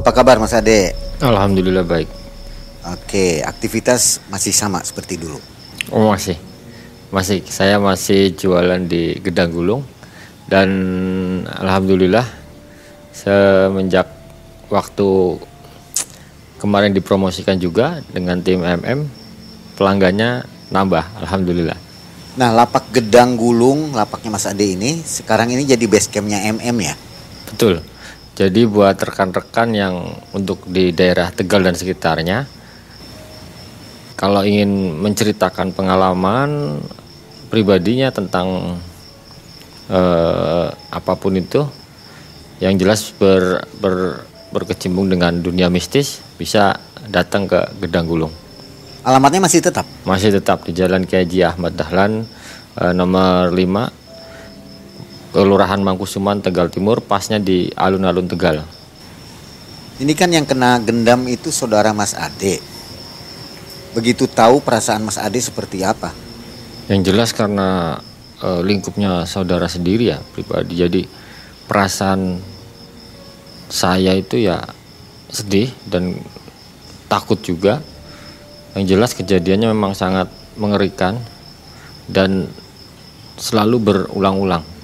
Apa kabar Mas Ade? Alhamdulillah baik. Oke, aktivitas masih sama seperti dulu. Oh masih, masih. Saya masih jualan di Gedang Gulung dan alhamdulillah semenjak waktu kemarin dipromosikan juga dengan tim MM pelanggannya nambah, alhamdulillah. Nah, lapak Gedang Gulung, lapaknya Mas Ade ini sekarang ini jadi base campnya MM ya? Betul. Jadi buat rekan-rekan yang untuk di daerah Tegal dan sekitarnya, kalau ingin menceritakan pengalaman pribadinya tentang eh, apa pun itu, yang jelas ber, ber, berkecimpung dengan dunia mistis, bisa datang ke Gedang Gulung. Alamatnya masih tetap? Masih tetap di Jalan Kiai Ahmad Dahlan eh, nomor 5 Kelurahan Mangkusuman Tegal Timur pasnya di alun-alun Tegal. Ini kan yang kena gendam itu saudara Mas Ade. Begitu tahu perasaan Mas Ade seperti apa? Yang jelas karena e, lingkupnya saudara sendiri ya pribadi. Jadi perasaan saya itu ya sedih dan takut juga. Yang jelas kejadiannya memang sangat mengerikan dan selalu berulang-ulang.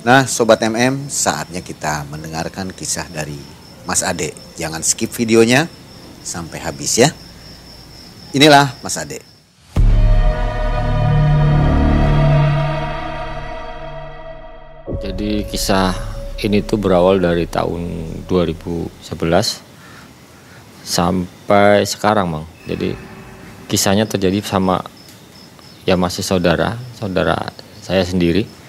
Nah, Sobat MM, saatnya kita mendengarkan kisah dari Mas Ade. Jangan skip videonya sampai habis ya. Inilah Mas Ade. Jadi kisah ini tuh berawal dari tahun 2011 sampai sekarang, Mang. Jadi kisahnya terjadi sama ya masih saudara, saudara saya sendiri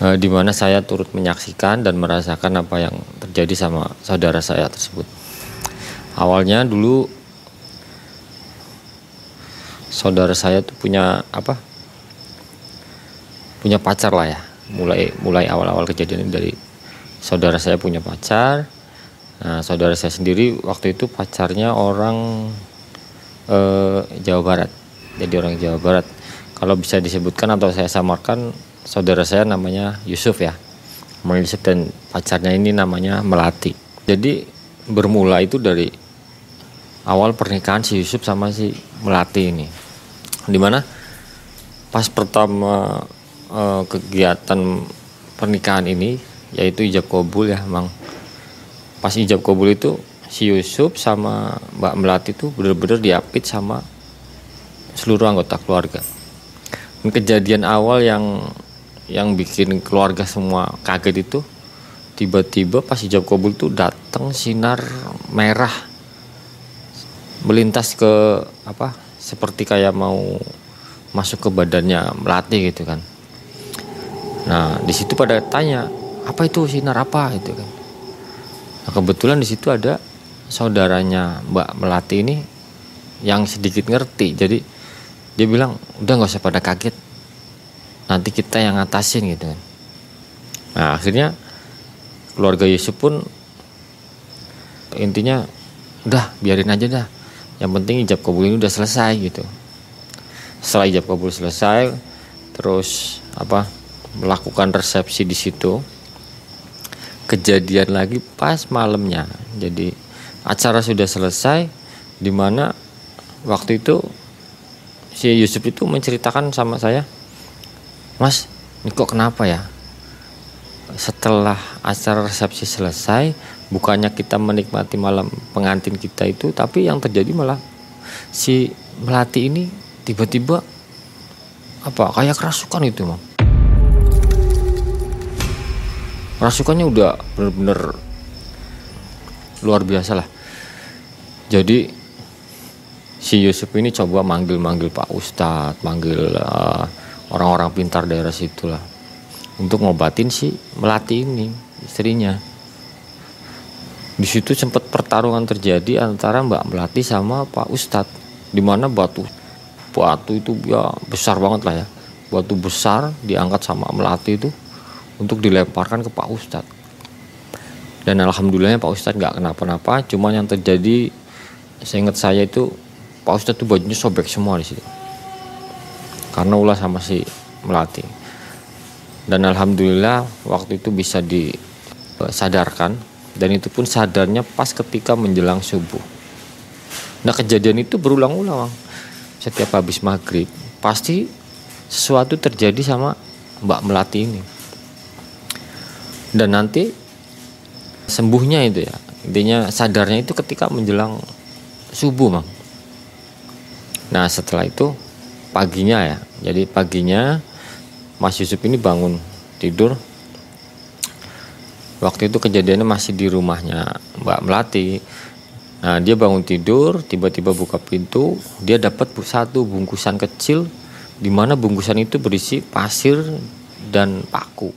eh, di mana saya turut menyaksikan dan merasakan apa yang terjadi sama saudara saya tersebut. Awalnya dulu saudara saya tuh punya apa? Punya pacar lah ya. Mulai mulai awal-awal kejadian dari saudara saya punya pacar. Nah, saudara saya sendiri waktu itu pacarnya orang eh, Jawa Barat. Jadi orang Jawa Barat. Kalau bisa disebutkan atau saya samarkan saudara saya namanya Yusuf ya. Namanya Yusuf dan pacarnya ini namanya Melati. Jadi bermula itu dari awal pernikahan si Yusuf sama si Melati ini. Di mana pas pertama eh, kegiatan pernikahan ini yaitu ijab kabul ya emang pas ijab kabul itu si Yusuf sama Mbak Melati itu benar-benar diapit sama seluruh anggota keluarga. Dan kejadian awal yang yang bikin keluarga semua kaget itu tiba-tiba pas hijab kabul tuh datang sinar merah. Melintas ke apa seperti kayak mau masuk ke badannya melati gitu kan. Nah di situ pada tanya apa itu sinar apa? itu kan. Nah, kebetulan di situ ada saudaranya Mbak Melati ini yang sedikit ngerti. Jadi dia bilang udah nggak usah pada kaget nanti kita yang ngatasin gitu kan. Nah akhirnya keluarga Yusuf pun intinya udah biarin aja dah. Yang penting ijab kabul ini udah selesai gitu. Setelah ijab kabul selesai terus apa melakukan resepsi di situ. Kejadian lagi pas malamnya. Jadi acara sudah selesai di mana waktu itu si Yusuf itu menceritakan sama saya mas ini kok kenapa ya? Setelah acara resepsi selesai bukannya kita menikmati malam pengantin kita itu tapi yang terjadi malah si melati ini tiba-tiba apa kayak kerasukan itu mang kerasukannya udah bener-bener luar biasa lah. Jadi si Yusuf ini coba manggil-manggil Pak Ustadz manggil uh, orang-orang pintar daerah situ lah. Untuk ngobatin si melati ini istrinya. Di situ sempat pertarungan terjadi antara Mbak Melati sama Pak Ustadz di mana batu batu itu ya besar banget lah ya. Batu besar diangkat sama Melati itu untuk dilemparkan ke Pak Ustadz dan alhamdulillahnya Pak Ustadz nggak kenapa-napa cuman yang terjadi seingat saya itu Pak Ustadz tuh bajunya sobek semua di situ karena ulah sama si Melati dan alhamdulillah waktu itu bisa disadarkan dan itu pun sadarnya pas ketika menjelang subuh. Nah kejadian itu berulang-ulang setiap habis maghrib pasti sesuatu terjadi sama Mbak Melati ini. Dan nanti sembuhnya itu ya intinya sadarnya itu ketika menjelang subuh mang. Nah setelah itu paginya ya. Jadi paginya Mas Yusuf ini bangun tidur. Waktu itu kejadiannya masih di rumahnya Mbak Melati. Nah dia bangun tidur tiba-tiba buka pintu dia dapat satu bungkusan kecil di mana bungkusan itu berisi pasir dan paku.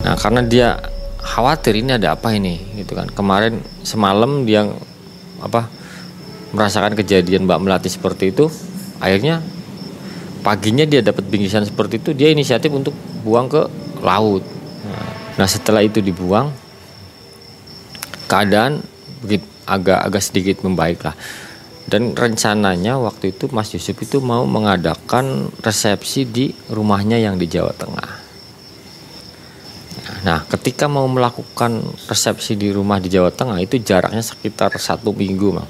Nah karena dia khawatir ini ada apa ini gitu kan. Kemarin semalam dia apa merasakan kejadian Mbak Melati seperti itu akhirnya paginya dia dapat bingkisan seperti itu dia inisiatif untuk buang ke laut nah setelah itu dibuang keadaan begitu agak agak sedikit membaik lah dan rencananya waktu itu Mas Yusuf itu mau mengadakan resepsi di rumahnya yang di Jawa Tengah. Nah, ketika mau melakukan resepsi di rumah di Jawa Tengah itu jaraknya sekitar satu minggu, mang.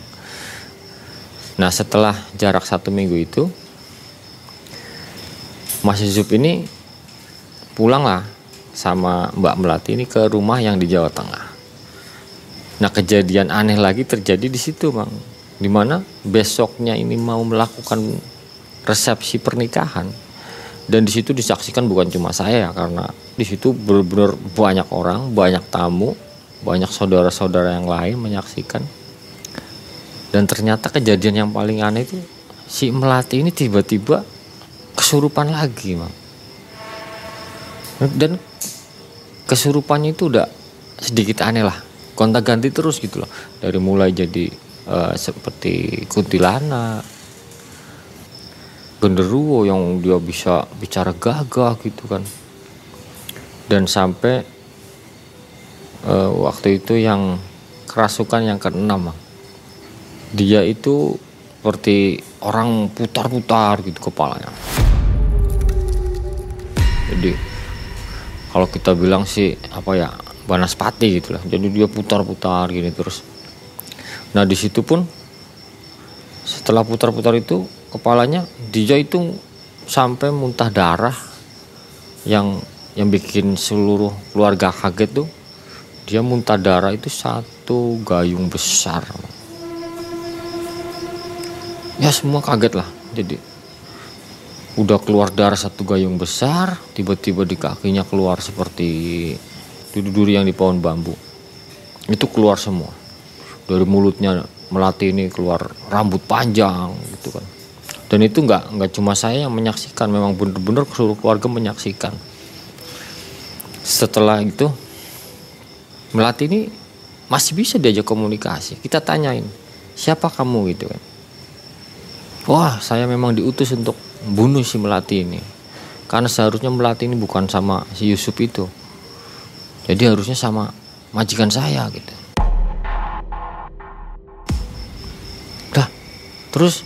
Nah, setelah jarak satu minggu itu, Mas Yusuf ini pulang lah sama Mbak Melati ini ke rumah yang di Jawa Tengah. Nah kejadian aneh lagi terjadi di situ bang, di mana besoknya ini mau melakukan resepsi pernikahan. Dan di situ disaksikan bukan cuma saya karena di situ benar-benar banyak orang, banyak tamu, banyak saudara-saudara yang lain menyaksikan dan ternyata kejadian yang paling aneh itu si melati ini tiba-tiba kesurupan lagi bang dan kesurupannya itu udah sedikit aneh lah. Kontak ganti terus gitu loh. Dari mulai jadi uh, seperti kuntilanak genderuwo yang dia bisa bicara gagah gitu kan. Dan sampai uh, waktu itu yang kerasukan yang keenam dia itu seperti orang putar-putar gitu kepalanya jadi kalau kita bilang sih apa ya Banaspati gitu lah. Jadi dia putar-putar gini terus. Nah di situ pun setelah putar-putar itu kepalanya dia itu sampai muntah darah yang yang bikin seluruh keluarga kaget tuh dia muntah darah itu satu gayung besar ya semua kaget lah jadi udah keluar darah satu gayung besar tiba-tiba di kakinya keluar seperti duri-duri yang di pohon bambu. Itu keluar semua. Dari mulutnya melati ini keluar rambut panjang gitu kan. Dan itu nggak nggak cuma saya yang menyaksikan memang benar-benar seluruh keluarga menyaksikan. Setelah itu melati ini masih bisa diajak komunikasi. Kita tanyain siapa kamu? gitu kan wah saya memang diutus untuk bunuh si melati ini. Karena seharusnya melati ini bukan sama si Yusuf itu. Jadi harusnya sama majikan saya gitu. Dah terus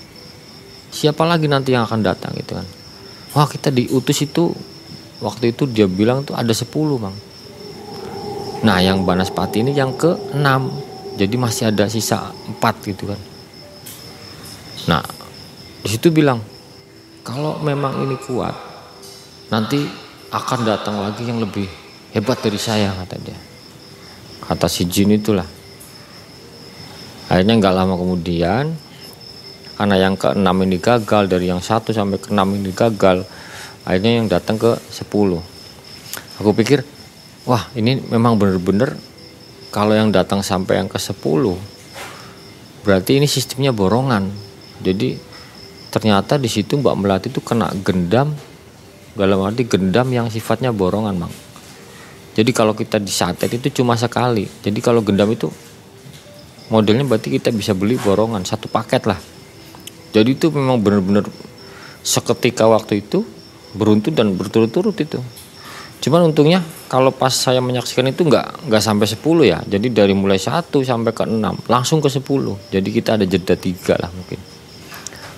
siapa lagi nanti yang akan datang gitu kan? Wah kita diutus itu waktu itu dia bilang tuh ada 10 bang. Nah yang Banaspati ini yang ke 6 jadi masih ada sisa 4 gitu kan? Nah di situ bilang kalau memang ini kuat nanti akan datang lagi yang lebih hebat dari saya kata dia. Kata si jin itulah. Akhirnya nggak lama kemudian karena yang keenam ini gagal dari yang satu sampai ke enam ini gagal akhirnya yang datang ke sepuluh. Aku pikir wah ini memang bener-bener kalau yang datang sampai yang ke sepuluh berarti ini sistemnya borongan. Jadi ternyata di situ Mbak Melati itu kena gendam dalam arti gendam yang sifatnya borongan bang jadi kalau kita disantet itu cuma sekali. Jadi kalau gendam itu modelnya berarti kita bisa beli borongan satu paket lah. Jadi itu memang benar-benar seketika waktu itu beruntun dan berturut-turut itu. Cuman untungnya kalau pas saya menyaksikan itu nggak nggak sampai 10 ya. Jadi dari mulai 1 sampai ke 6 langsung ke 10. Jadi kita ada jeda tiga lah mungkin.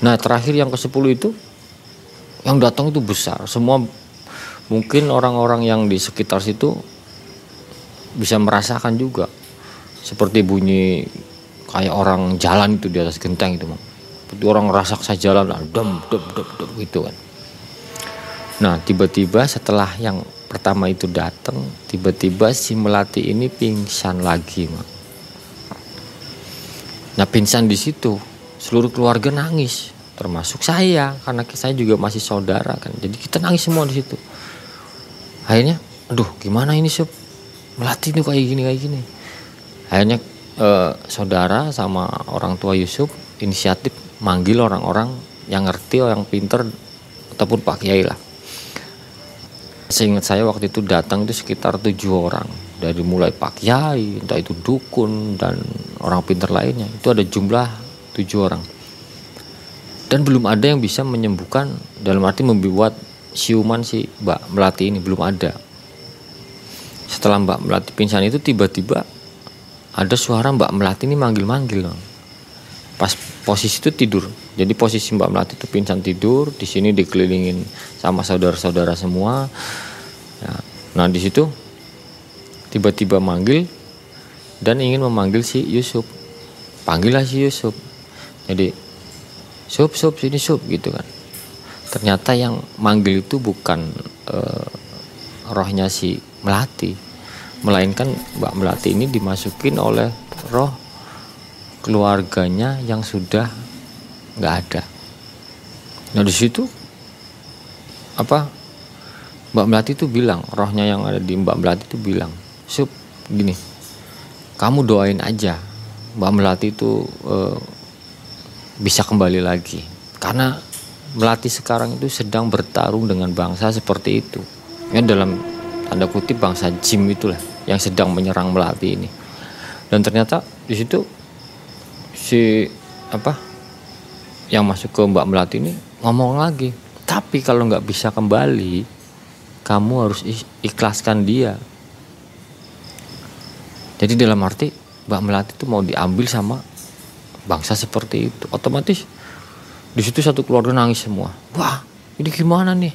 Nah terakhir yang ke 10 itu yang datang itu besar. Semua mungkin orang-orang yang di sekitar situ bisa merasakan juga seperti bunyi kayak orang jalan itu di atas genteng itu seperti orang raksasa jalan dem dem dem dem gitu kan nah tiba-tiba setelah yang pertama itu datang tiba-tiba si melati ini pingsan lagi mak. nah pingsan di situ seluruh keluarga nangis termasuk saya karena saya juga masih saudara kan. Jadi kita nangis semua di situ. Akhirnya aduh gimana ini sih melati ini kayak gini kayak gini. Akhirnya eh, saudara sama orang tua Yusuf inisiatif manggil orang-orang yang ngerti yang pinter ataupun Pak Kiai lah. Seingat saya waktu itu datang itu sekitar tujuh orang. Dari mulai Pak Kiai, entah itu dukun dan orang pinter lainnya. Itu ada jumlah tujuh orang dan belum ada yang bisa menyembuhkan dalam arti membuat siuman si Mbak Melati ini belum ada. Setelah Mbak Melati pingsan itu tiba-tiba ada suara Mbak Melati ini manggil-manggil Pas posisi itu tidur. Jadi posisi Mbak Melati itu pingsan tidur, di sini dikelilingin sama saudara-saudara semua. Ya. Nah di situ tiba-tiba manggil dan ingin memanggil si Yusuf. Panggillah si Yusuf. Jadi sup sup sini sup gitu kan. Ternyata yang manggil itu bukan uh, rohnya si Melati, melainkan Mbak Melati ini dimasukin oleh roh keluarganya yang sudah nggak ada. Nah di situ apa Mbak Melati itu bilang rohnya yang ada di Mbak Melati itu bilang sup gini kamu doain aja Mbak Melati itu e, bisa kembali lagi. Karena Melati sekarang itu sedang bertarung dengan bangsa seperti itu. Ya dalam tanda kutip bangsa Jim itulah yang sedang menyerang Melati ini. Dan ternyata di situ si apa yang masuk ke Mbak Melati ini ngomong lagi tapi kalau nggak bisa kembali kamu harus ikhlaskan dia. Jadi dalam arti Mbak Melati itu mau diambil sama bangsa seperti itu. Otomatis di situ satu keluarga nangis semua. Wah ini gimana nih?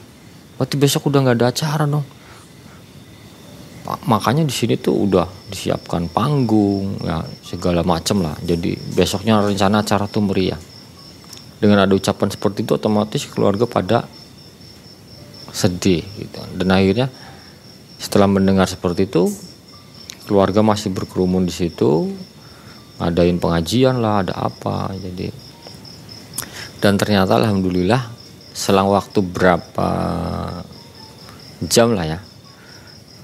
Berarti besok udah nggak ada acara dong. Makanya di sini tuh udah disiapkan panggung ya segala macam lah. Jadi besoknya rencana acara tuh meriah. Dengan ada ucapan seperti itu otomatis keluarga pada sedih gitu. Dan akhirnya setelah mendengar seperti itu keluarga masih berkerumun di situ ngadain pengajian lah ada apa jadi. Dan ternyata alhamdulillah selang waktu berapa jam lah ya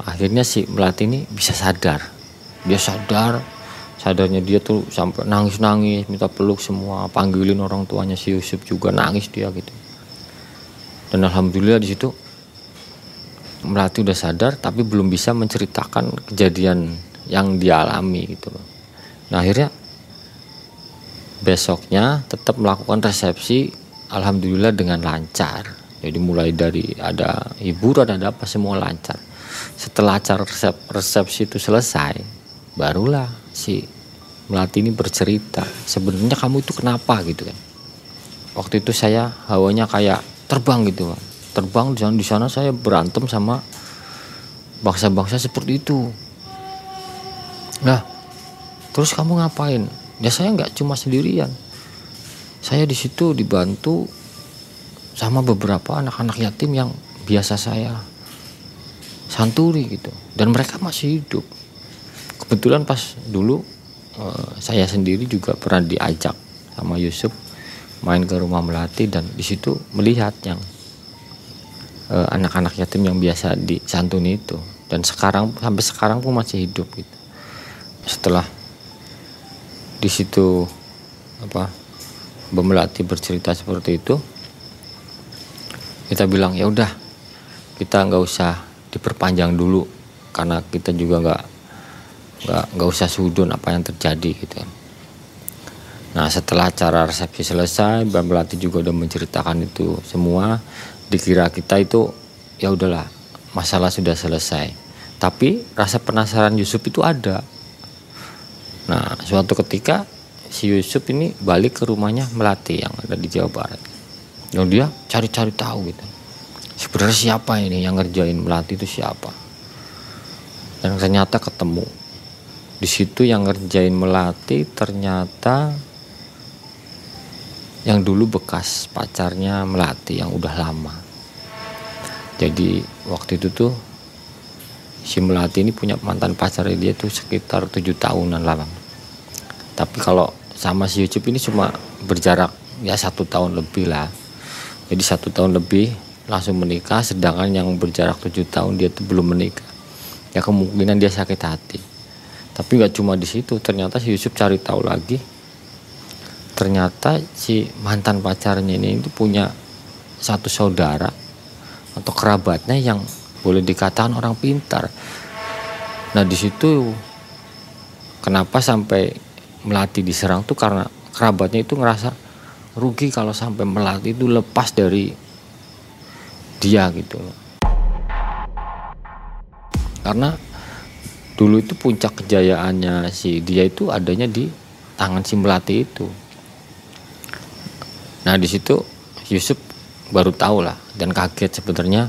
akhirnya si melati ini bisa sadar. Dia sadar sadarnya dia tuh sampai nangis nangis minta peluk semua panggilin orang tuanya si Yusuf juga nangis dia gitu. Dan alhamdulillah di situ melati udah sadar tapi belum bisa menceritakan kejadian yang dialami gitu nah akhirnya besoknya tetap melakukan resepsi alhamdulillah dengan lancar. Jadi mulai dari ada hiburan ada apa semua lancar. Setelah acara resep, resepsi itu selesai barulah si melati ini bercerita sebenarnya kamu itu kenapa? Gitu kan. Waktu itu saya hawanya kayak terbang gitu kan terbang di sana di sana saya berantem sama bangsa-bangsa seperti itu. Nah terus kamu ngapain? Ya saya nggak cuma sendirian. Saya di situ dibantu sama beberapa anak-anak yatim yang biasa saya santuri gitu. Dan mereka masih hidup. Kebetulan pas dulu uh, saya sendiri juga pernah diajak sama Yusuf main ke rumah melati dan di situ melihat yang uh, anak-anak yatim yang biasa disantuni itu. Dan sekarang sampai sekarang pun masih hidup gitu. Setelah di situ apa Mbak Melati bercerita seperti itu kita bilang ya udah kita nggak usah diperpanjang dulu karena kita juga nggak nggak nggak usah sudun apa yang terjadi gitu kan. Nah setelah acara resepsi selesai, Mbak Melati juga udah menceritakan itu semua. Dikira kita itu ya udahlah masalah sudah selesai. Tapi rasa penasaran Yusuf itu ada. Nah suatu ketika si Yusuf ini balik ke rumahnya Melati yang ada di Jawa Barat. Dan dia cari-cari tahu gitu. Sebenarnya siapa ini yang ngerjain melati itu siapa? Dan ternyata ketemu. Di situ yang ngerjain melati ternyata yang dulu bekas pacarnya melati yang udah lama. Jadi waktu itu tuh si melati ini punya mantan pacar dia tuh sekitar tujuh tahunan lah tapi kalau sama si Yucup ini cuma berjarak ya satu tahun lebih lah. Jadi satu tahun lebih langsung menikah sedangkan yang berjarak tujuh tahun dia tuh belum menikah. Ya kemungkinan dia sakit hati. Tapi nggak cuma di situ ternyata si Yusuf cari tahu lagi ternyata si mantan pacarnya ini itu punya satu saudara atau kerabatnya yang boleh dikatakan orang pintar nah di situ kenapa sampai melati diserang tuh karena kerabatnya itu ngerasa rugi kalau sampai melati itu lepas dari dia gitu. Karena dulu itu puncak kejayaannya si dia itu adanya di tangan si melati itu. Nah di situ Yusuf baru tahu lah dan kaget sebenarnya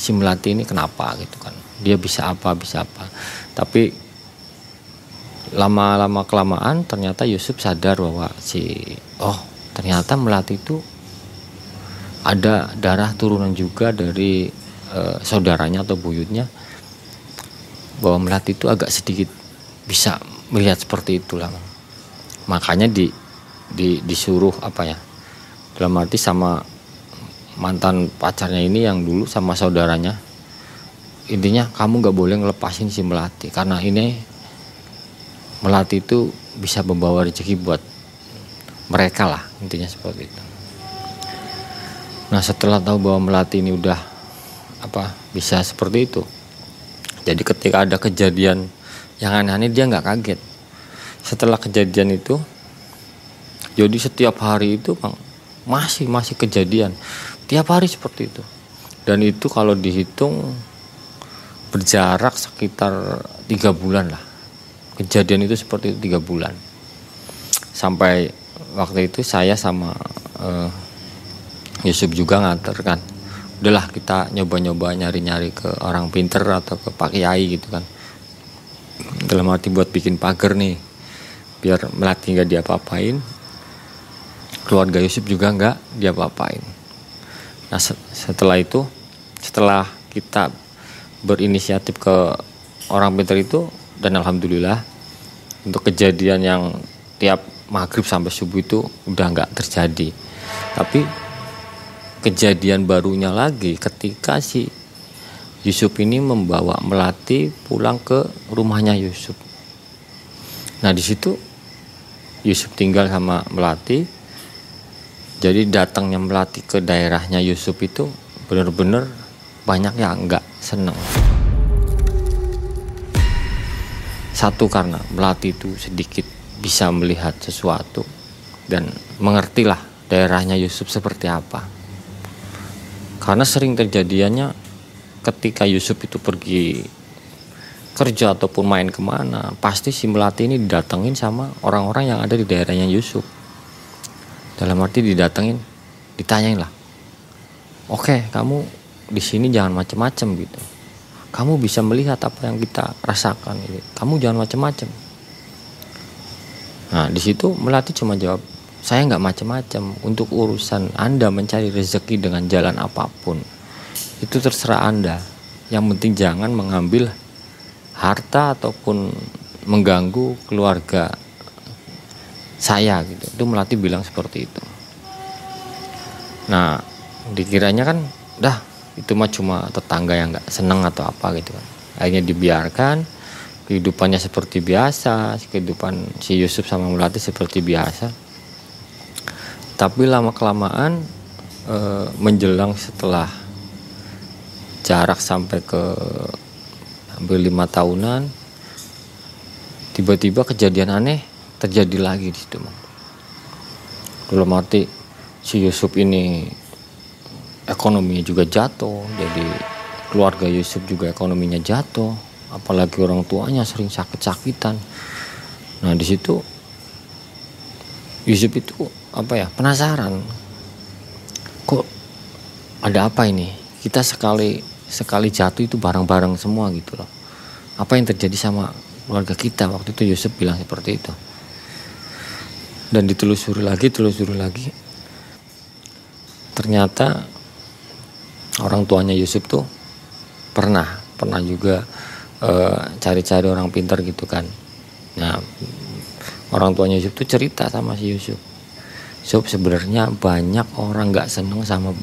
si melati ini kenapa gitu kan. Dia bisa apa bisa apa. Tapi lama-lama kelamaan ternyata Yusuf sadar bahwa si oh ternyata melati itu ada darah turunan juga dari e, saudaranya atau buyutnya bahwa melati itu agak sedikit bisa melihat seperti itulah makanya di, di disuruh apa ya dalam arti sama mantan pacarnya ini yang dulu sama saudaranya intinya kamu nggak boleh ngelepasin si melati karena ini melati itu bisa membawa rezeki buat mereka lah intinya seperti itu Nah setelah tahu bahwa melati ini udah apa bisa seperti itu. Jadi ketika ada kejadian yang aneh-aneh dia nggak kaget. Setelah kejadian itu, jadi setiap hari itu masih masih kejadian. Tiap hari seperti itu. Dan itu kalau dihitung berjarak sekitar tiga bulan lah. Kejadian itu seperti tiga bulan. Sampai waktu itu saya sama uh, Yusuf juga nganter kan udahlah kita nyoba-nyoba nyari-nyari ke orang pinter atau ke Pak Kiai gitu kan dalam arti buat bikin pagar nih biar melati nggak diapa-apain keluarga Yusuf juga nggak diapa-apain nah setelah itu setelah kita berinisiatif ke orang pinter itu dan alhamdulillah untuk kejadian yang tiap maghrib sampai subuh itu udah nggak terjadi tapi kejadian barunya lagi ketika si Yusuf ini membawa Melati pulang ke rumahnya Yusuf. Nah di situ Yusuf tinggal sama Melati. Jadi datangnya Melati ke daerahnya Yusuf itu benar-benar banyak yang nggak seneng. Satu karena Melati itu sedikit bisa melihat sesuatu dan mengertilah daerahnya Yusuf seperti apa karena sering terjadiannya ketika Yusuf itu pergi kerja ataupun main ke mana pasti si melati ini didatengin sama orang-orang yang ada di daerahnya Yusuf dalam arti didatengin ditanyain lah. Oke kamu di sini jangan macem-macem gitu. Kamu bisa melihat apa yang kita rasakan gitu. kamu jangan macem-macem. Nah di situ melati cuma jawab saya nggak macam-macam untuk urusan Anda mencari rezeki dengan jalan apa pun itu terserah Anda. Yang penting jangan mengambil harta ataupun mengganggu keluarga saya gitu. Itu melati bilang seperti itu. Nah dikiranya kan dah itu mah cuma tetangga yang nggak seneng atau apa gitu kan. Akhirnya dibiarkan kehidupannya seperti biasa kehidupan si Yusuf sama Melati seperti biasa. Tapi lama kelamaan e, menjelang setelah jarak sampai ke hampir lima tahunan tiba-tiba kejadian aneh terjadi lagi di situ dalam arti si Yusuf ini ekonominya juga jatuh jadi keluarga Yusuf juga ekonominya jatuh apalagi orang tuanya sering sakit-sakitan. Nah di situ Yusuf itu apa ya penasaran. Kok ada apa ini? Kita sekali sekali jatuh itu bareng-bareng semua gitu loh. Apa yang terjadi sama keluarga kita? Waktu itu Yusuf bilang seperti itu dan ditelusuri lagi telusuri lagi. Ternyata orang tuanya Yusuf tuh pernah pernah juga eh, cari-cari uh, orang pintar gitu kan. Nah orang tuanya Yusuf tuh cerita sama si Yusuf. Yusuf sebenarnya banyak orang nggak seneng sama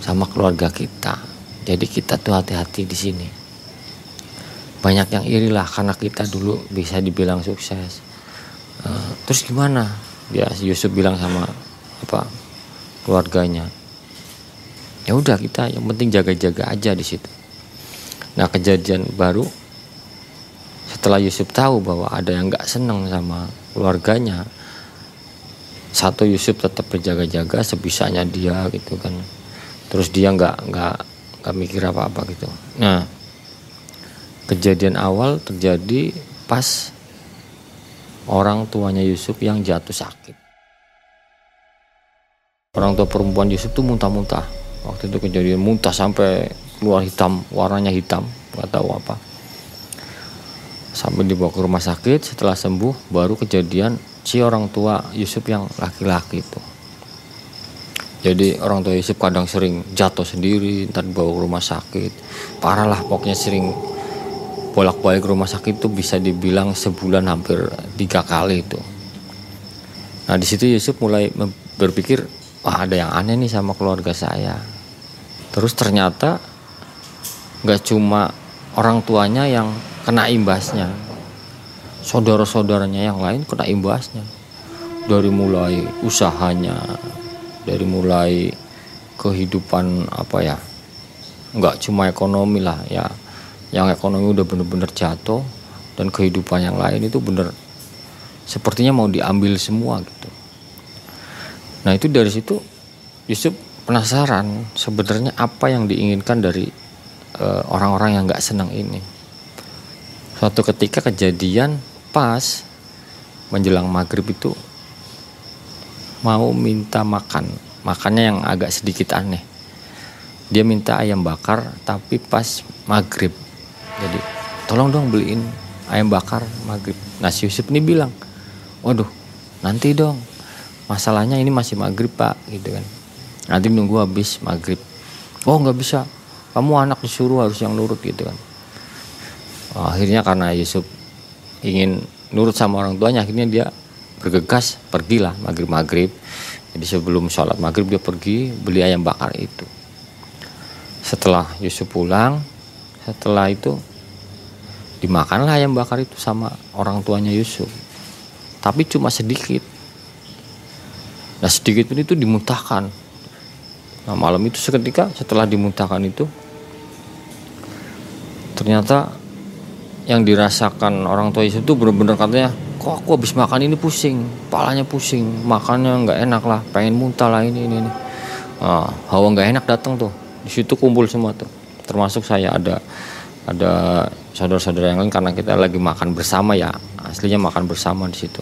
sama keluarga kita. Jadi kita tuh hati-hati di sini. Banyak yang iri lah karena kita dulu bisa dibilang sukses terus gimana? Ya si Yusuf bilang sama apa keluarganya ya udah kita yang penting jaga-jaga aja di situ. Nah kejadian baru setelah Yusuf tahu bahwa ada yang nggak seneng sama keluarganya, satu Yusuf tetap berjaga-jaga sebisanya dia gitu kan, terus dia nggak nggak nggak mikir apa-apa gitu. Nah kejadian awal terjadi pas orang tuanya Yusuf yang jatuh sakit. Orang tua perempuan Yusuf tuh muntah-muntah. Waktu itu kejadian muntah sampai keluar hitam warnanya hitam nggak tahu apa sampai dibawa ke rumah sakit setelah sembuh baru kejadian si orang tua Yusuf yang laki-laki itu jadi orang tua Yusuf kadang sering jatuh sendiri ntar dibawa ke rumah sakit parah lah pokoknya sering bolak-balik rumah sakit itu bisa dibilang sebulan hampir tiga kali itu. Nah di situ Yusuf mulai berpikir wah ada yang aneh nih sama keluarga saya. Terus ternyata nggak cuma orang tuanya yang kena imbasnya saudara-saudaranya yang lain kena imbasnya. Dari mulai usahanya dari mulai kehidupan apa ya nggak cuma ekonomi lah ya yang ekonomi udah bener-bener jatuh dan kehidupan yang lain itu bener sepertinya mau diambil semua gitu nah itu dari situ Yusuf penasaran sebenarnya apa yang diinginkan dari Eh, orang-orang uh, yang nggak senang ini. Suatu ketika kejadian pas menjelang maghrib itu mau minta makan, makannya yang agak sedikit aneh. Dia minta ayam bakar tapi pas maghrib. Jadi tolong dong beliin ayam bakar maghrib. Nah si Yusuf ini bilang, waduh nanti dong masalahnya ini masih maghrib pak gitu kan. Nanti nunggu habis maghrib. Oh nggak bisa, kamu anak disuruh harus yang nurut gitu kan akhirnya karena Yusuf ingin nurut sama orang tuanya akhirnya dia bergegas pergilah maghrib maghrib jadi sebelum sholat maghrib dia pergi beli ayam bakar itu setelah Yusuf pulang setelah itu dimakanlah ayam bakar itu sama orang tuanya Yusuf. Tapi cuma sedikit. Nah sedikit pun itu dimuntahkan. Nah malam itu seketika setelah dimuntahkan itu ternyata yang dirasakan orang tua Yusuf itu benar-benar katanya kok aku habis makan ini pusing? Palanya pusing. Makannya nggak enak lah. Pengen muntah lah ini ini, ini. Nah, hawa nggak enak datang tuh. Di situ kumpul semua tuh termasuk saya ada ada saudara-saudara yang lain karena kita lagi makan bersama ya. Aslinya makan bersama di situ.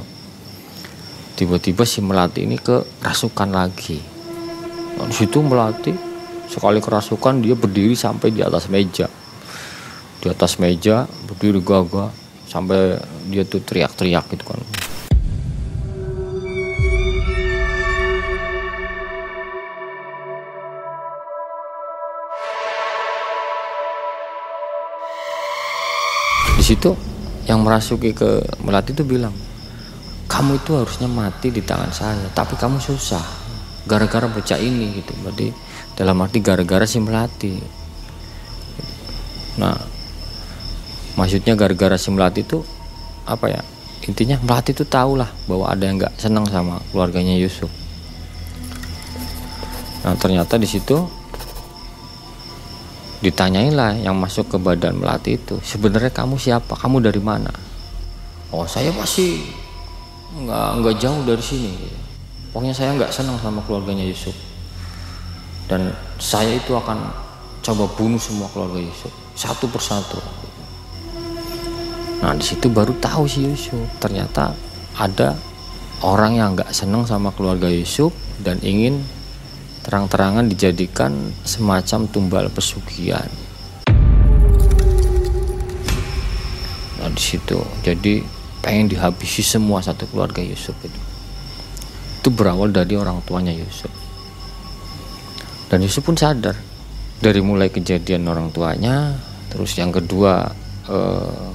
Tiba-tiba si melati ini kerasukan lagi. Nah, di situ melati sekali kerasukan dia berdiri sampai di atas meja. Di atas meja berdiri gagah sampai dia tuh teriak-teriak gitu kan situ yang merasuki ke melati itu bilang kamu itu harusnya mati di tangan saya tapi kamu susah. Gara-gara bocah ini gitu. Berarti dalam arti gara-gara si melati. Nah maksudnya gara-gara si Melati itu apa ya intinya Melati itu tahu lah bahwa ada yang nggak senang sama keluarganya Yusuf. Nah ternyata di situ ditanyain lah yang masuk ke badan Melati itu sebenarnya kamu siapa? Kamu dari mana? Oh saya masih nggak nggak jauh dari sini. Pokoknya saya nggak senang sama keluarganya Yusuf. Dan saya itu akan coba bunuh semua keluarga Yusuf satu persatu. Nah di situ baru tahu si Yusuf ternyata ada orang yang nggak senang sama keluarga Yusuf dan ingin terang-terangan dijadikan semacam tumbal pesugihan. nah di situ. Jadi pengen dihabisi semua satu keluarga Yusuf itu. Itu berawal dari orang tuanya Yusuf. Dan Yusuf pun sadar dari mulai kejadian orang tuanya. Terus yang kedua eh,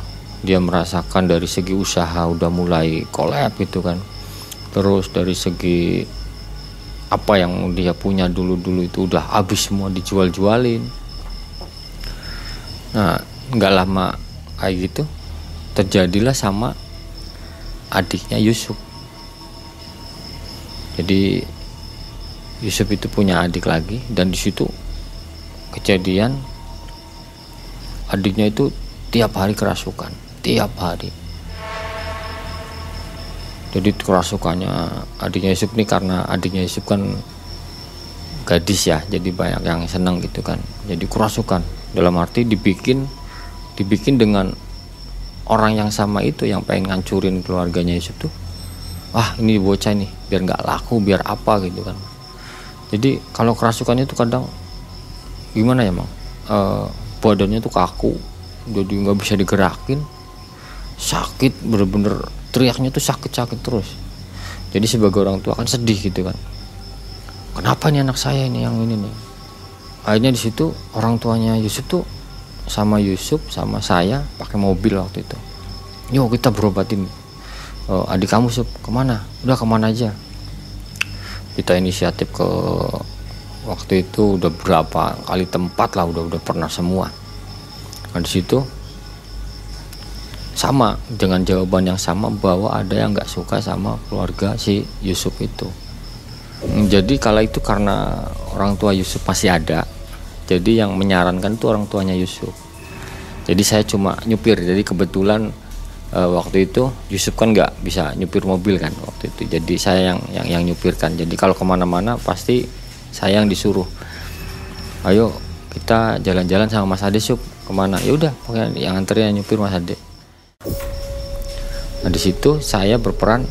dia merasakan dari segi usaha udah mulai kolab gitu kan. Terus dari segi apa yang dia punya dulu-dulu itu udah habis semua dijual-jualin. Nah nggak lama kayak gitu terjadilah sama adiknya Yusuf. Jadi Yusuf itu punya adik lagi dan di situ kejadian adiknya itu tiap hari kerasukan tiap hari jadi kerasukannya adiknya Yusuf ini karena adiknya Yusuf kan gadis ya jadi banyak yang senang gitu kan. Jadi kerasukan dalam arti dibikin dibikin dengan orang yang sama itu yang pengen ngancurin keluarganya Yusuf tuh. Wah ini bocah nih biar nggak laku biar apa gitu kan. Jadi kalau kerasukannya itu kadang gimana ya mang? E, badannya tuh kaku jadi nggak bisa digerakin. Sakit bener-bener teriaknya tuh sakit-sakit terus. Jadi sebagai orang tua kan sedih gitu kan. Kenapa nih anak saya ini yang ini nih? Akhirnya di situ orang tuanya Yusuf tuh sama Yusuf sama saya pakai mobil waktu itu. Yuk kita berobatin. Oh, adik kamu Yusuf ke mana? Udah ke mana aja? Kita inisiatif ke waktu itu udah berapa kali tempat lah udah udah pernah semua. Nah di situ sama dengan jawaban yang sama bahwa ada yang nggak suka sama keluarga si Yusuf itu. Jadi kala itu karena orang tua Yusuf masih ada jadi yang menyarankan itu orang tuanya Yusuf. Jadi saya cuma nyupir jadi kebetulan e, waktu itu Yusuf kan nggak bisa nyupir mobil kan waktu itu. Jadi saya yang yang yang nyupirkan. Jadi kalau ke mana-mana pasti saya yang disuruh ayo kita jalan-jalan sama Mas Ade Sup. Ke mana? Ya udah yang anterin nyupir Mas Ade Nah di situ saya berperan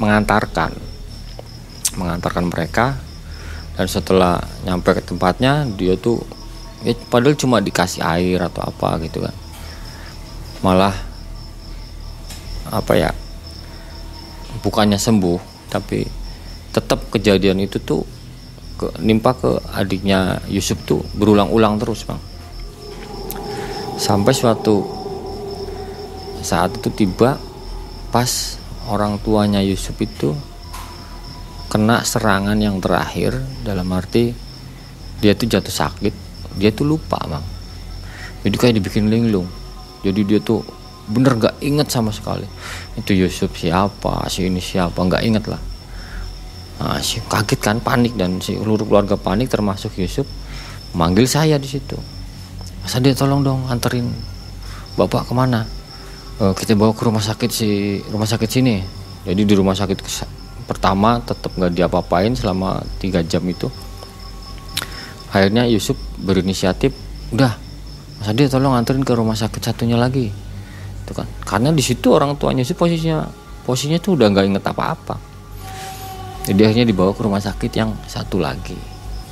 mengantarkan, mengantarkan mereka. Dan setelah nyampe ke tempatnya dia tuh ya padahal cuma dikasih air atau apa gitu kan. Malah apa ya bukannya sembuh tapi tetap kejadian itu tuh ke, nimpa ke adiknya Yusuf tuh berulang-ulang terus bang. Sampai suatu saat itu tiba pas orang tuanya Yusuf itu kena serangan yang terakhir dalam arti dia tuh jatuh sakit dia tuh lupa bang jadi kayak dibikin linglung. Jadi dia tuh bener gak inget sama sekali. Itu Yusuf siapa si ini siapa nggak inget lah. Nah, si kaget kan panik dan si seluruh keluarga panik termasuk Yusuf manggil saya di situ. Masa dia tolong dong anterin bapak ke mana uh, kita bawa ke rumah sakit si rumah sakit sini. Jadi di rumah sakit pertama tetap nggak diapa-apain selama tiga jam itu. Akhirnya Yusuf berinisiatif udah Mas Adi tolong anterin ke rumah sakit satunya lagi. Itu kan. Karena di situ orang tuanya Yusuf posisinya posisinya tuh udah nggak inget apa-apa. Jadi akhirnya dibawa ke rumah sakit yang satu lagi.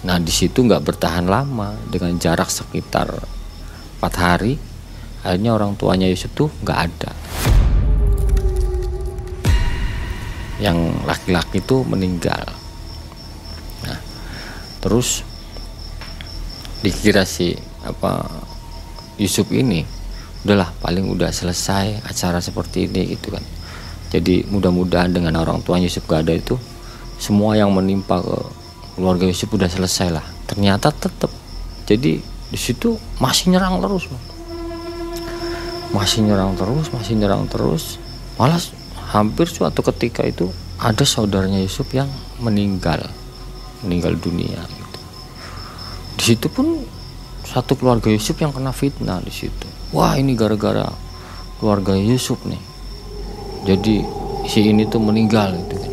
Nah di situ nggak bertahan lama dengan jarak sekitar empat hari akhirnya orang tuanya Yusuf tuh nggak ada. Yang laki-laki itu meninggal. Nah terus dikira si apa Yusuf ini udahlah paling udah selesai acara seperti ini gitu kan. Jadi mudah-mudahan dengan orang tua Yusuf gak ada itu semua yang menimpa ke keluarga Yusuf udah selesai lah. Ternyata tetap jadi di situ masih nyerang terus bang masih nyerang terus masih nyerang terus. Malah hampir suatu ketika itu ada saudaranya Yusuf yang meninggal meninggal dunia gitu. di situ pun satu keluarga Yusuf yang kena fitnah di situ. Wah ini gara-gara keluarga Yusuf nih. Jadi si ini tuh meninggal gitu kan.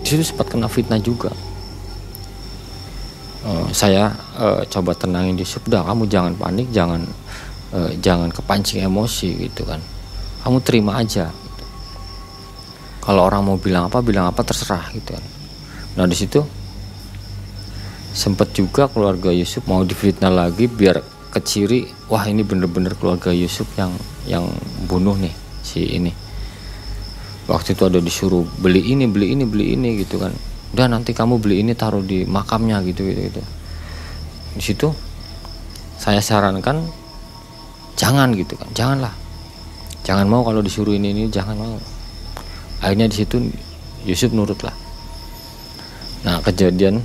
Di situ sempat kena fitnah juga. Uh, saya uh, coba tenangin Yusuf dah kamu jangan panik jangan uh, jangan kepancing emosi gitu kan. Kamu terima aja. Gitu. kalau orang mau bilang apa bilang apa terserah gitu kan. Nah di situ sempat juga keluarga Yusuf mau difitnah lagi biar keciri wah ini bener-bener keluarga Yusuf yang yang bunuh nih si ini. Waktu itu ada disuruh beli ini beli ini beli ini gitu kan. Udah nanti kamu beli ini taruh di makamnya gitu gitu gitu. Di situ saya sarankan jangan gitu kan janganlah. Jangan mau kalau disuruh ini ini jangan mau. Akhirnya di situ Yusuf nurut lah nah kejadian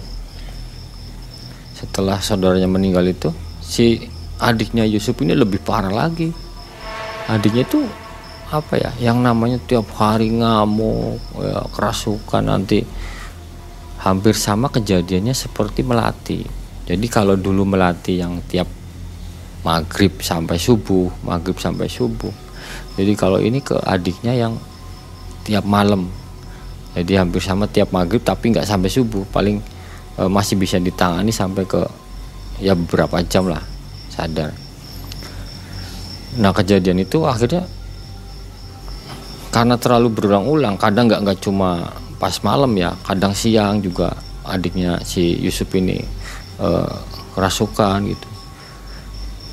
setelah saudaranya meninggal itu si adiknya Yusuf ini lebih parah lagi. Adiknya itu apa ya yang namanya tiap hari ngamuk ya, kerasukan nanti hampir sama kejadiannya seperti melati. Jadi kalau dulu melati yang tiap maghrib sampai subuh maghrib sampai subuh. Jadi kalau ini ke adiknya yang tiap malam. Jadi hampir sama tiap maghrib tapi nggak sampai subuh. Paling e, masih bisa ditangani sampai ke ya beberapa jam lah sadar. Nah kejadian itu akhirnya karena terlalu berulang-ulang kadang nggak nggak cuma pas malam ya kadang siang juga adiknya si Yusuf ini e, kerasukan gitu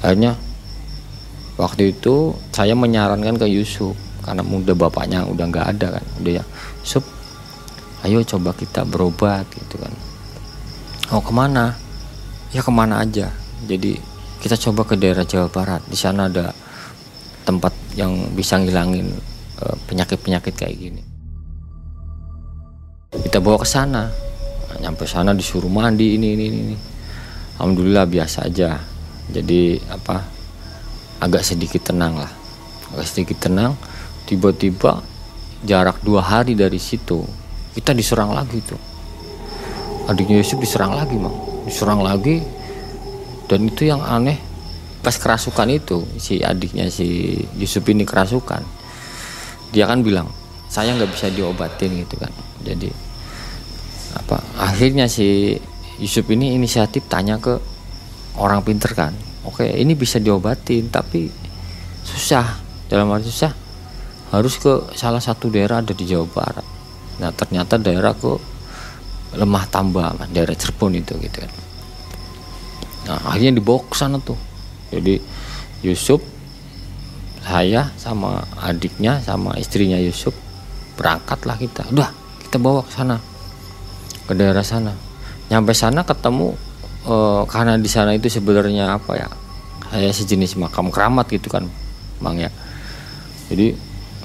akhirnya waktu itu saya menyarankan ke Yusuf karena muda bapaknya udah nggak ada kan. Udah ya Yusuf ayo coba kita berobat gitu kan. Oh ke mana? Ya ke mana aja. Jadi kita coba ke daerah Jawa Barat. Di sana ada tempat yang bisa ngilangin uh, penyakit-penyakit kayak gini. Kita bawa ke sana. Nah, nyampe sana disuruh mandi ini ini ini. Alhamdulillah biasa aja jadi apa agak sedikit tenang lah. Agak sedikit tenang tiba-tiba jarak dua hari dari situ kita diserang lagi tuh. Adiknya Yusuf diserang lagi mang. Diserang lagi dan itu yang aneh pas kerasukan itu si adiknya si Yusuf ini kerasukan dia kan bilang saya nggak bisa diobatin gitu kan. Jadi apa akhirnya si Yusuf ini inisiatif tanya ke orang pinter kan? Oke ini bisa diobatin tapi susah. Dalam arti susah harus ke salah satu daerah ada di Jawa Barat. Nah ternyata daerah ke lemah tambah daerah Cirebon itu gitu kan. Nah akhirnya dibawa ke sana tuh. Jadi Yusuf saya sama adiknya sama istrinya Yusuf berangkatlah kita. Udah kita bawa ke sana ke daerah sana. Nyampe sana ketemu uh, karena di sana itu sebenarnya apa ya? Kayak sejenis makam keramat gitu kan bang ya. Jadi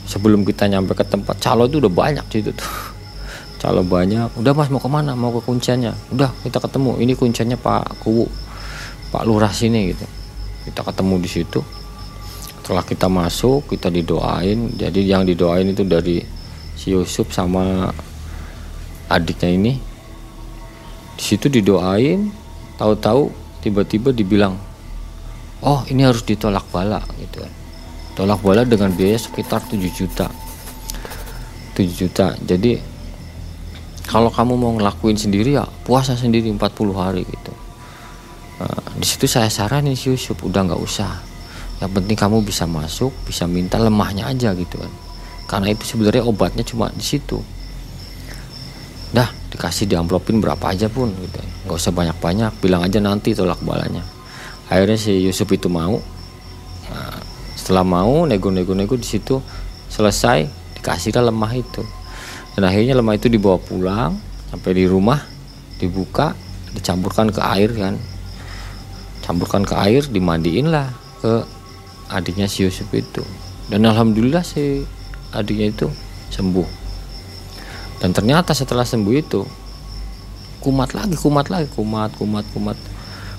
sebelum kita nyampe ke tempat calo itu udah banyak situ tuh. Calo banyak. Udah mas mau ke mana mau ke kunciannya? Udah kita ketemu. Ini kunciannya pak kuwu pak lurah sini gitu. Kita ketemu di situ. Setelah kita masuk kita didoain. Jadi yang didoain itu dari si Yusuf sama adiknya ini. Di situ didoain tahu-tahu tiba-tiba dibilang oh ini harus ditolak bala gitu kan. Tolak bola dengan biaya sekitar 7 juta. 7 juta. Jadi kalau kamu mau ngelakuin sendiri ya puasa sendiri 40 hari gitu. Nah, di situ saya saranin si Yusuf udah nggak usah. Yang penting kamu bisa masuk bisa minta lemahnya aja gitu kan. Karena itu sebenarnya obatnya cuma di situ. Dah dikasih di amplopin berapa aja pun gitu nggak usah banyak banyak bilang aja nanti tolak balanya. Akhirnya si Yusuf itu mau. Nah, setelah mau nego-nego-nego di situ selesai dikasihlah lemah itu. Dan akhirnya lemah itu dibawa pulang sampai di rumah dibuka dicampurkan ke air kan. Campurkan ke air dimandiin lah ke adiknya si Yusuf itu. Dan alhamdulillah si adiknya itu sembuh. Dan ternyata setelah sembuh itu kumat lagi kumat lagi kumat kumat kumat.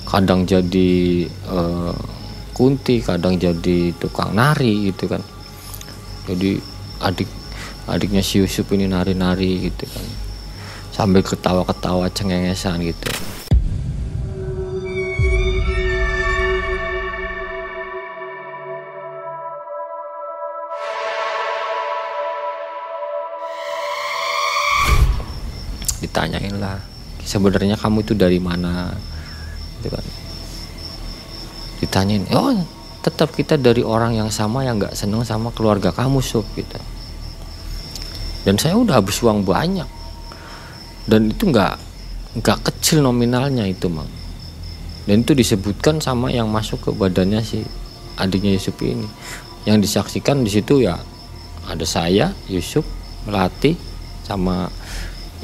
Kadang jadi uh, Kunti kadang jadi tukang nari gitu kan. Jadi adik adiknya si Yusuf ini nari-nari gitu kan. Sambil ketawa-ketawa cengengesan gitu. Ditanyain lah sebenarnya kamu itu dari mana? Gitu kan. Ditanyain oh tetap kita dari orang yang sama yang nggak seneng sama keluarga kamu sob gitu. Dan saya udah habis uang banyak. Dan itu nggak nggak kecil nominalnya itu mang. Dan itu disebutkan sama yang masuk ke badannya si adiknya Yusuf ini. Yang disaksikan di situ ya ada saya Yusuf melatih sama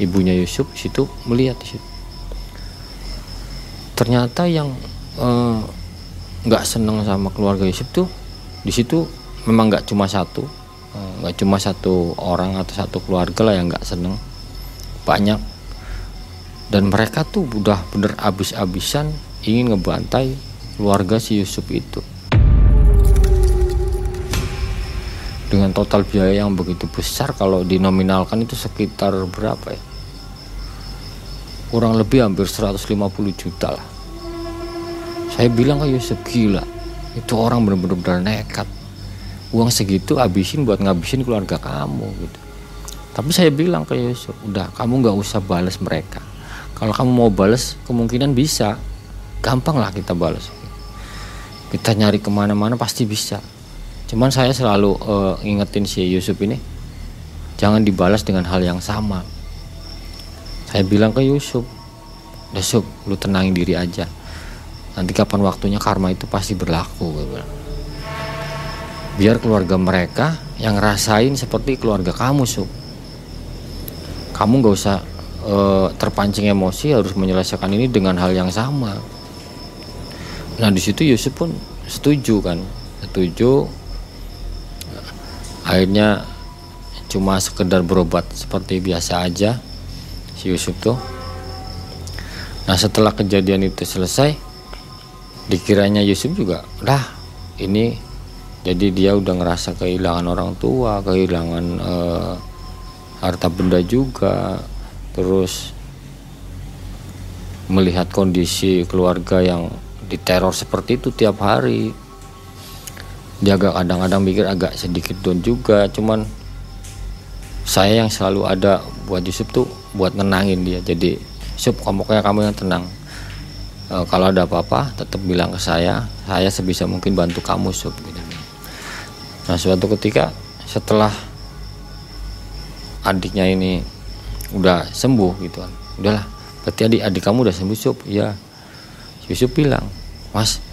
ibunya Yusuf di situ melihat di situ. Ternyata yang eh, nggak eh, seneng sama keluarga Yusuf tuh di situ memang nggak cuma satu eh, nggak cuma satu orang atau satu keluarga lah yang nggak seneng. Banyak. Dan mereka tuh udah bener abis-abisan ingin ngebantai keluarga si Yusuf itu. Dengan total biaya yang begitu besar kalau dinominalkan itu sekitar berapa ya kurang lebih hampir 150 juta lah. Saya bilang ke Yusuf gila itu orang bener-bener nekat. Uang segitu habisin buat ngabisin keluarga kamu gitu. Tapi saya bilang ke Yusuf udah kamu nggak usah balas mereka. Kalau kamu mau balas kemungkinan bisa. Gampang lah kita balas kita nyari ke mana-mana pasti bisa. Cuman saya selalu uh, ingetin si Yusuf ini jangan dibalas dengan hal yang sama saya bilang ke Yusuf Yusuf lu tenangin diri aja. Nanti kapan waktunya karma itu pasti berlaku biar keluarga mereka yang ngerasain seperti keluarga kamu Sub kamu gak usah e, terpancing emosi harus menyelesaikan ini dengan hal yang sama. Nah di situ Yusuf pun setuju kan setuju. Akhirnya cuma sekedar berobat seperti biasa aja si Yusuf tuh. Nah setelah kejadian itu selesai dikiranya Yusuf juga lah ini jadi dia udah ngerasa kehilangan orang tua kehilangan uh, harta benda juga terus melihat kondisi keluarga yang diteror seperti itu tiap hari. Dia agak kadang-kadang mikir agak sedikit down juga cuman saya yang selalu ada buat Yusuf tuh buat nenangin dia. Jadi Yusuf kayak kamu yang tenang. E, kalau ada apa-apa tetap bilang ke saya. Saya sebisa mungkin bantu kamu Yusuf gitu. Nah suatu ketika setelah adiknya ini udah sembuh gitu kan, udahlah berarti adik adik kamu udah sembuh Yusuf, ya Yusuf bilang, Mas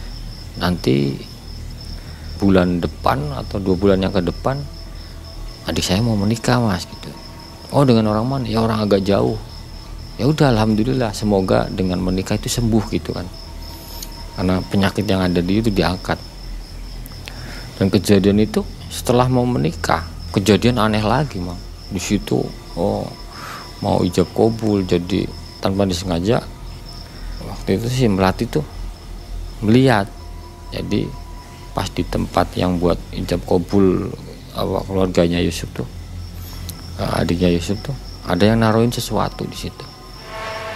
nanti bulan depan atau dua bulan yang ke depan adik saya mau menikah mas gitu. Oh dengan orang mana? Ya orang agak jauh. Ya udah alhamdulillah semoga dengan menikah itu sembuh gitu kan. Karena penyakit yang ada di itu diangkat dan kejadian itu setelah mau menikah kejadian aneh lagi mang di situ oh mau ijab kabul jadi tanpa disengaja waktu itu sih melatih tuh melihat jadi pas di tempat yang buat ijab kabul awak keluarganya Yusuf tuh eh, adiknya Yusuf tuh ada yang naruhin sesuatu di situ.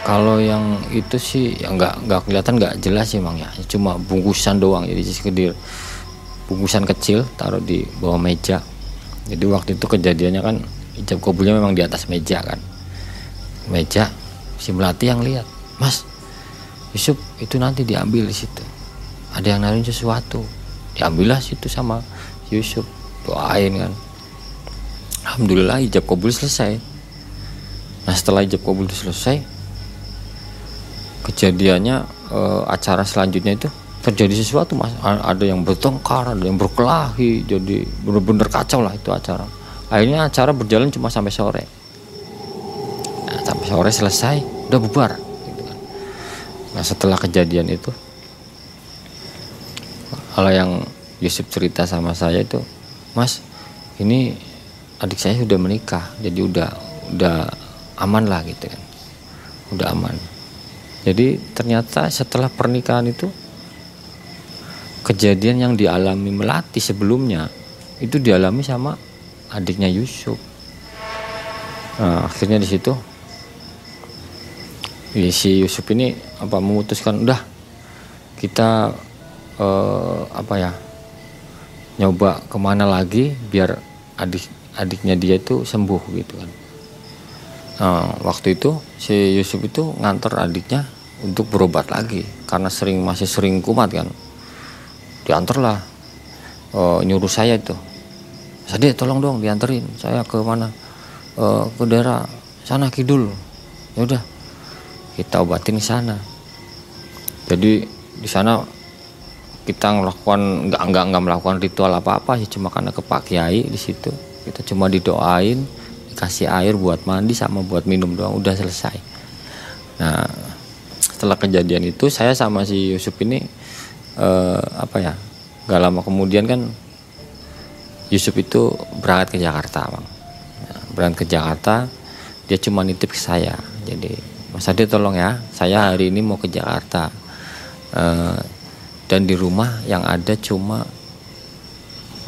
Kalau yang itu sih ya nggak nggak kelihatan nggak jelas sih mang ya. Cuma bungkusan doang jadi sekedar bungkusan kecil taruh di bawah meja. Jadi waktu itu kejadiannya kan ijab kabulnya memang di atas meja kan. Meja si melati yang lihat mas Yusuf itu nanti diambil di situ. Ada yang naruhin sesuatu. Diambillah situ sama Yusuf doain kan. Alhamdulillah ijab kabul selesai. Nah setelah ijab kabul selesai kejadiannya e, acara selanjutnya itu terjadi sesuatu mas. Ada yang bertengkar ada yang berkelahi jadi bener-bener kacau lah itu acara. Akhirnya acara berjalan cuma sampai sore. Nah, sampai sore selesai udah bubar gitu kan. nah setelah kejadian itu kalau yang Yusuf cerita sama saya itu mas ini adik saya sudah menikah jadi udah udah aman lah gitu kan. Udah aman. Jadi ternyata setelah pernikahan itu kejadian yang dialami melati sebelumnya itu dialami sama adiknya Yusuf. Nah, akhirnya di situ ya, si Yusuf ini apa memutuskan udah kita eh, apa ya nyoba ke mana lagi biar adik adiknya dia itu sembuh gitu kan. Nah, waktu itu si Yusuf itu ngantor adiknya untuk berobat lagi karena sering masih sering kumat kan. Diantarlah uh, nyuruh saya itu Sadi tolong dong dianterin saya ke mana uh, ke daerah sana kidul. Ya udah kita obatin sana. Jadi di sana kita melakukan nggak nggak nggak melakukan ritual apa apa sih cuma karena ke Pak Kiai di situ. Kita cuma didoain dikasih air buat mandi sama buat minum doang udah selesai. Nah setelah kejadian itu saya sama si Yusuf ini eh, apa ya nggak lama kemudian kan Yusuf itu berangkat ke Jakarta bang. Nah, berangkat ke Jakarta dia cuma nitip ke saya. Jadi Mas Ade tolong ya saya hari ini mau ke Jakarta. Eh, dan di rumah yang ada cuma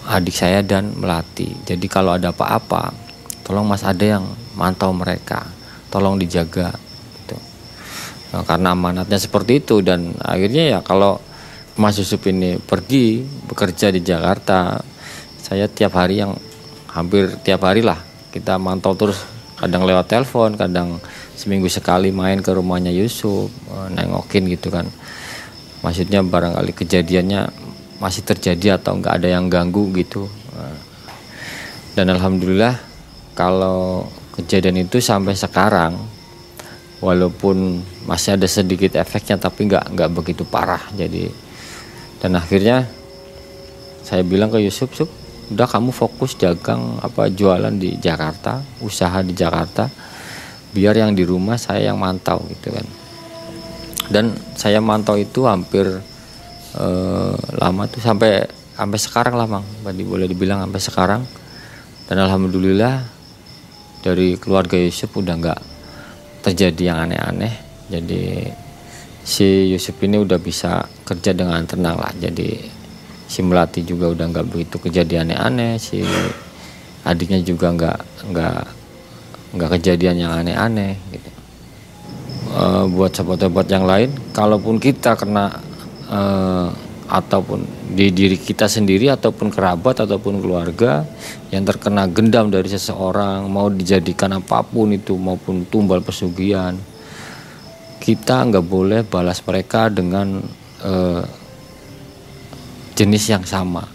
adik saya dan melati. Jadi kalau ada apa-apa tolong mas ada yang mantau mereka. Tolong dijaga gitu. Nah, karena amanatnya seperti itu. Dan akhirnya ya kalau mas Yusuf ini pergi bekerja di Jakarta saya tiap hari yang hampir tiap hari lah kita mantau terus. Kadang lewat telepon kadang seminggu sekali main ke rumahnya Yusuf eh, nengokin gitu kan maksudnya barangkali kejadiannya masih terjadi atau nggak ada yang ganggu gitu. Dan alhamdulillah kalau kejadian itu sampai sekarang walaupun masih ada sedikit efeknya tapi nggak nggak begitu parah. Jadi dan akhirnya saya bilang ke Yusuf Yusuf udah kamu fokus dagang apa jualan di Jakarta usaha di Jakarta biar yang di rumah saya yang mantau gitu kan dan saya mantau itu hampir eh, lama tuh sampai sampai sekarang lah bang Badi boleh dibilang sampai sekarang. Dan alhamdulillah dari keluarga Yusuf udah nggak terjadi yang aneh-aneh. Jadi si Yusuf ini udah bisa kerja dengan tenang lah. Jadi si Melati juga udah nggak begitu kejadian aneh-aneh. Si adiknya juga nggak nggak nggak kejadian yang aneh-aneh gitu uh, buat sahabat-sahabat yang lain kalaupun kita kena uh, ataupun di diri kita sendiri ataupun kerabat ataupun keluarga yang terkena gendam dari seseorang mau dijadikan apa pun itu maupun tumbal pesugihan kita nggak boleh balas mereka dengan uh, jenis yang sama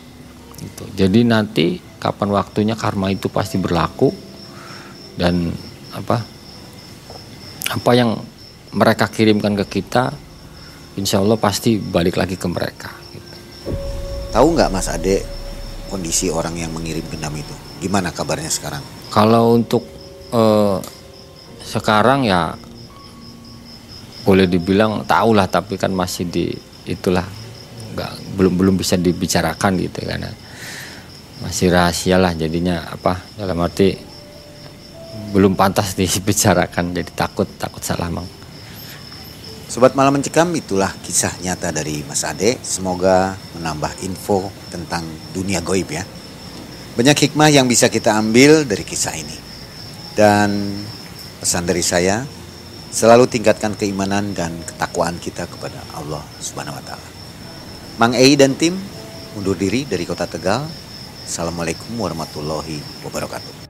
gitu. jadi nanti kapan waktunya karma itu pasti berlaku dan apa apa yang mereka kirimkan ke kita, insya Allah pasti balik lagi ke mereka. Gitu. Tahu nggak Mas Ade kondisi orang yang mengirim gendam itu? Gimana kabarnya sekarang? Kalau untuk uh, sekarang ya boleh dibilang tahu lah, tapi kan masih di itulah nggak belum belum bisa dibicarakan gitu karena masih rahasia lah jadinya apa dalam arti belum pantas dibicarakan jadi takut takut salah mang. Sobat Malam Mencekam itulah kisah nyata dari Mas Ade. Semoga menambah info tentang dunia goib ya. Banyak hikmah yang bisa kita ambil dari kisah ini. Dan pesan dari saya, selalu tingkatkan keimanan dan ketakwaan kita kepada Allah Subhanahu wa taala. Mang Ei dan tim undur diri dari Kota Tegal. Assalamualaikum warahmatullahi wabarakatuh.